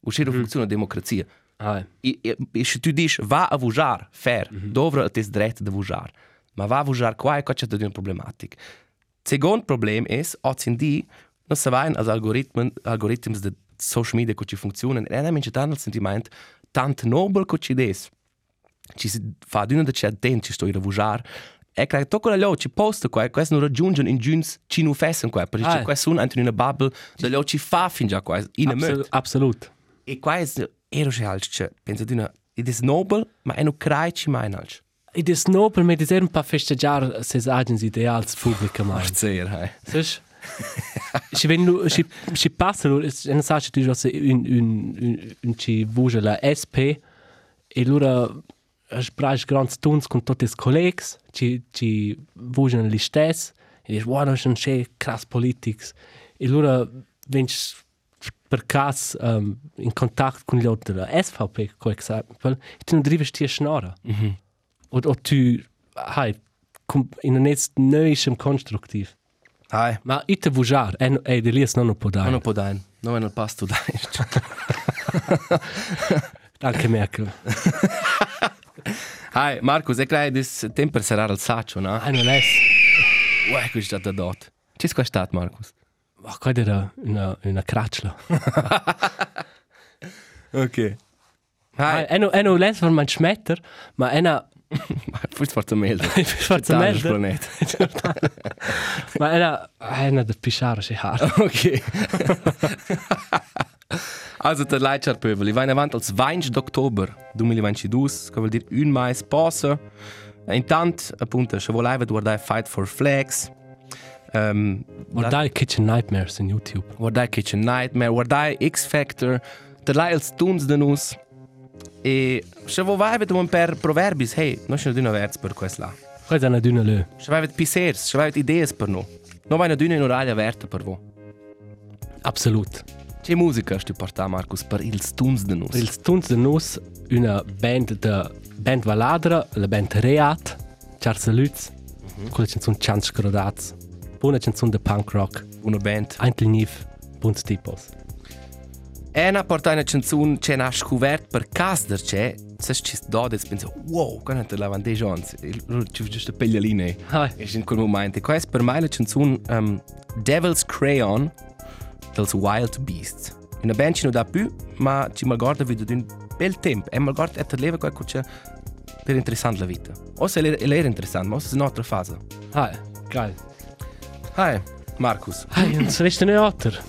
Uscire mm -hmm. funziona democrazia. Ah, E, e, e se tu dici va a vujar, fair, mm -hmm. dovra tes dret de vujar. Ma va a vujar qua e qua c'è da una problematic. Secondo problem es, oggi di, non si va als algoritmen, algoritmi de social media che ci funzionano, e non è tanto il sentimento, tanto nobile che ci des. Ci si fa d'una da c'è attento, ci sto a vujar, e credo che quella lì ci posta qua, e questo non raggiungono in giuns, ci non fessen qua, perché Ah. c'è questo un in una bubble, da lì ci fa fin già qua, in a absolut. absolut. E qua è ero che alc, cioè, penso di una, ed è nobile, ma è non crai ci mai alc. Ed è nobel mit diesem pa festeggiare ses agens ideals pubblica mai. Sehr, hey. Sech? Du si si passa lu en sa tu jo un un un ci vuge la SP e lura sprach grands tuns con tutti is collegs ci ci vugen li stes e dis wow schon che krass politics? E lura wenn per cas um, in contact con gli altri della SVP co esempio tu non drivi stia schnara mm -hmm. o, o tu hai in un est neuischem konstruktiv Hai. Ma ite vujar, e, e de lies non può dare. Non può dare, non è nel pasto dai. Danke Merkel. Hai, Marcus, e crei dis temper sarà al saccio, no? Ah, non è. Uè, che è stato dot. Ci è stato, Marcus? Ma qua era una, una craccia. Ok. Ah, Hai, e no, e no les von man schmetter, ma e na forse forza meglio. forza merda. planeta. Ma e na e na de pisciare si har. Ok. also, der Leitschar Pöbel, ich war in avanti als 20 d'October 2022, che vuol dire un mais passa. E intanto, appunto, se volete guardare Fight for Flags, um, Guardai Kitchen Nightmares in YouTube. guardai Kitchen Nightmare, guardai X Factor, der Lai als Tuns de nus. E se volete vedere un per proverbi, hey, non c'è una verz per. Questa è una dünne lö. Se volete pisers, se volete idee per noi. Non vai una in oralia verta per voi. Absolut. Che musica sti porta Marcus per il Tuns de nus? Il Stunz de Nus, una band de band Valadra, la band Reat, Charles Lutz, quella canzone Chance Scrodaz. Buona canzone de punk rock. Una band. Ein Nif, buns tipos. E una porta una canzone che ha scoperto per da c'è, se ci dode e pensa, wow, quando la vande Jones, ci giusto peglialine. Ah. E in quel momento, questa per me è la canzone um, Devil's Crayon dels Wild Beasts. Una band ci non dà più, ma ci malguarda vedo di un bel tempo. E malguarda è per leva qualcosa per interessante la vita. O se era interessante, ma o se è un'altra fase. Ah, geil. Hi, Markus. Hey, und es resta nicht alter.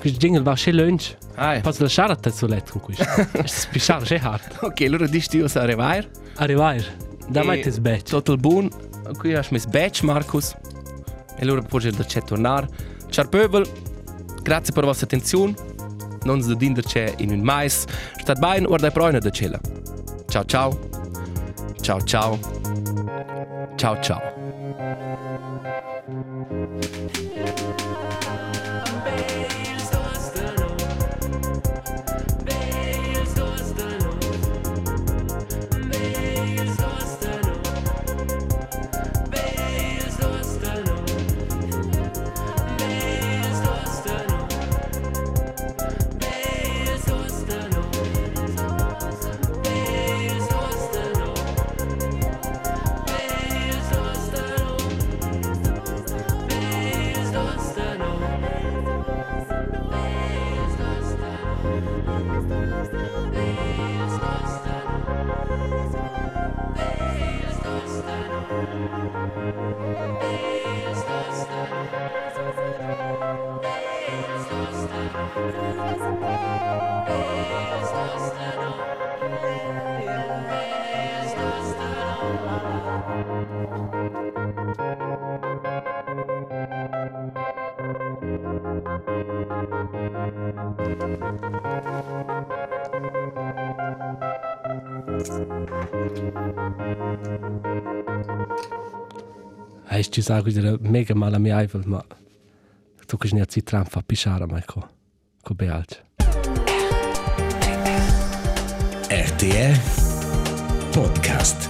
Questo jingle va schön lunch. Hi. Posso lasciare a te sul letto con questo. Questo spischare è hard. Ok, allora dici io a arrivare. Arrivare. Da E mai te sbecci. Total buon. Qui hai messo badge, Markus. E allora poi da c'è tornare. Ciao Pöbel, grazie per la vostra attenzione. Non si dinder c'è in un mais. State bene, guarda i proi da cella. Ciao ciao. Ciao ciao. Ciao ciao. Hai ci sa questa mega mala mi Eiffel, ma tu che ne ci tram fa pisciare mai co. Co bealce. RTR Podcast.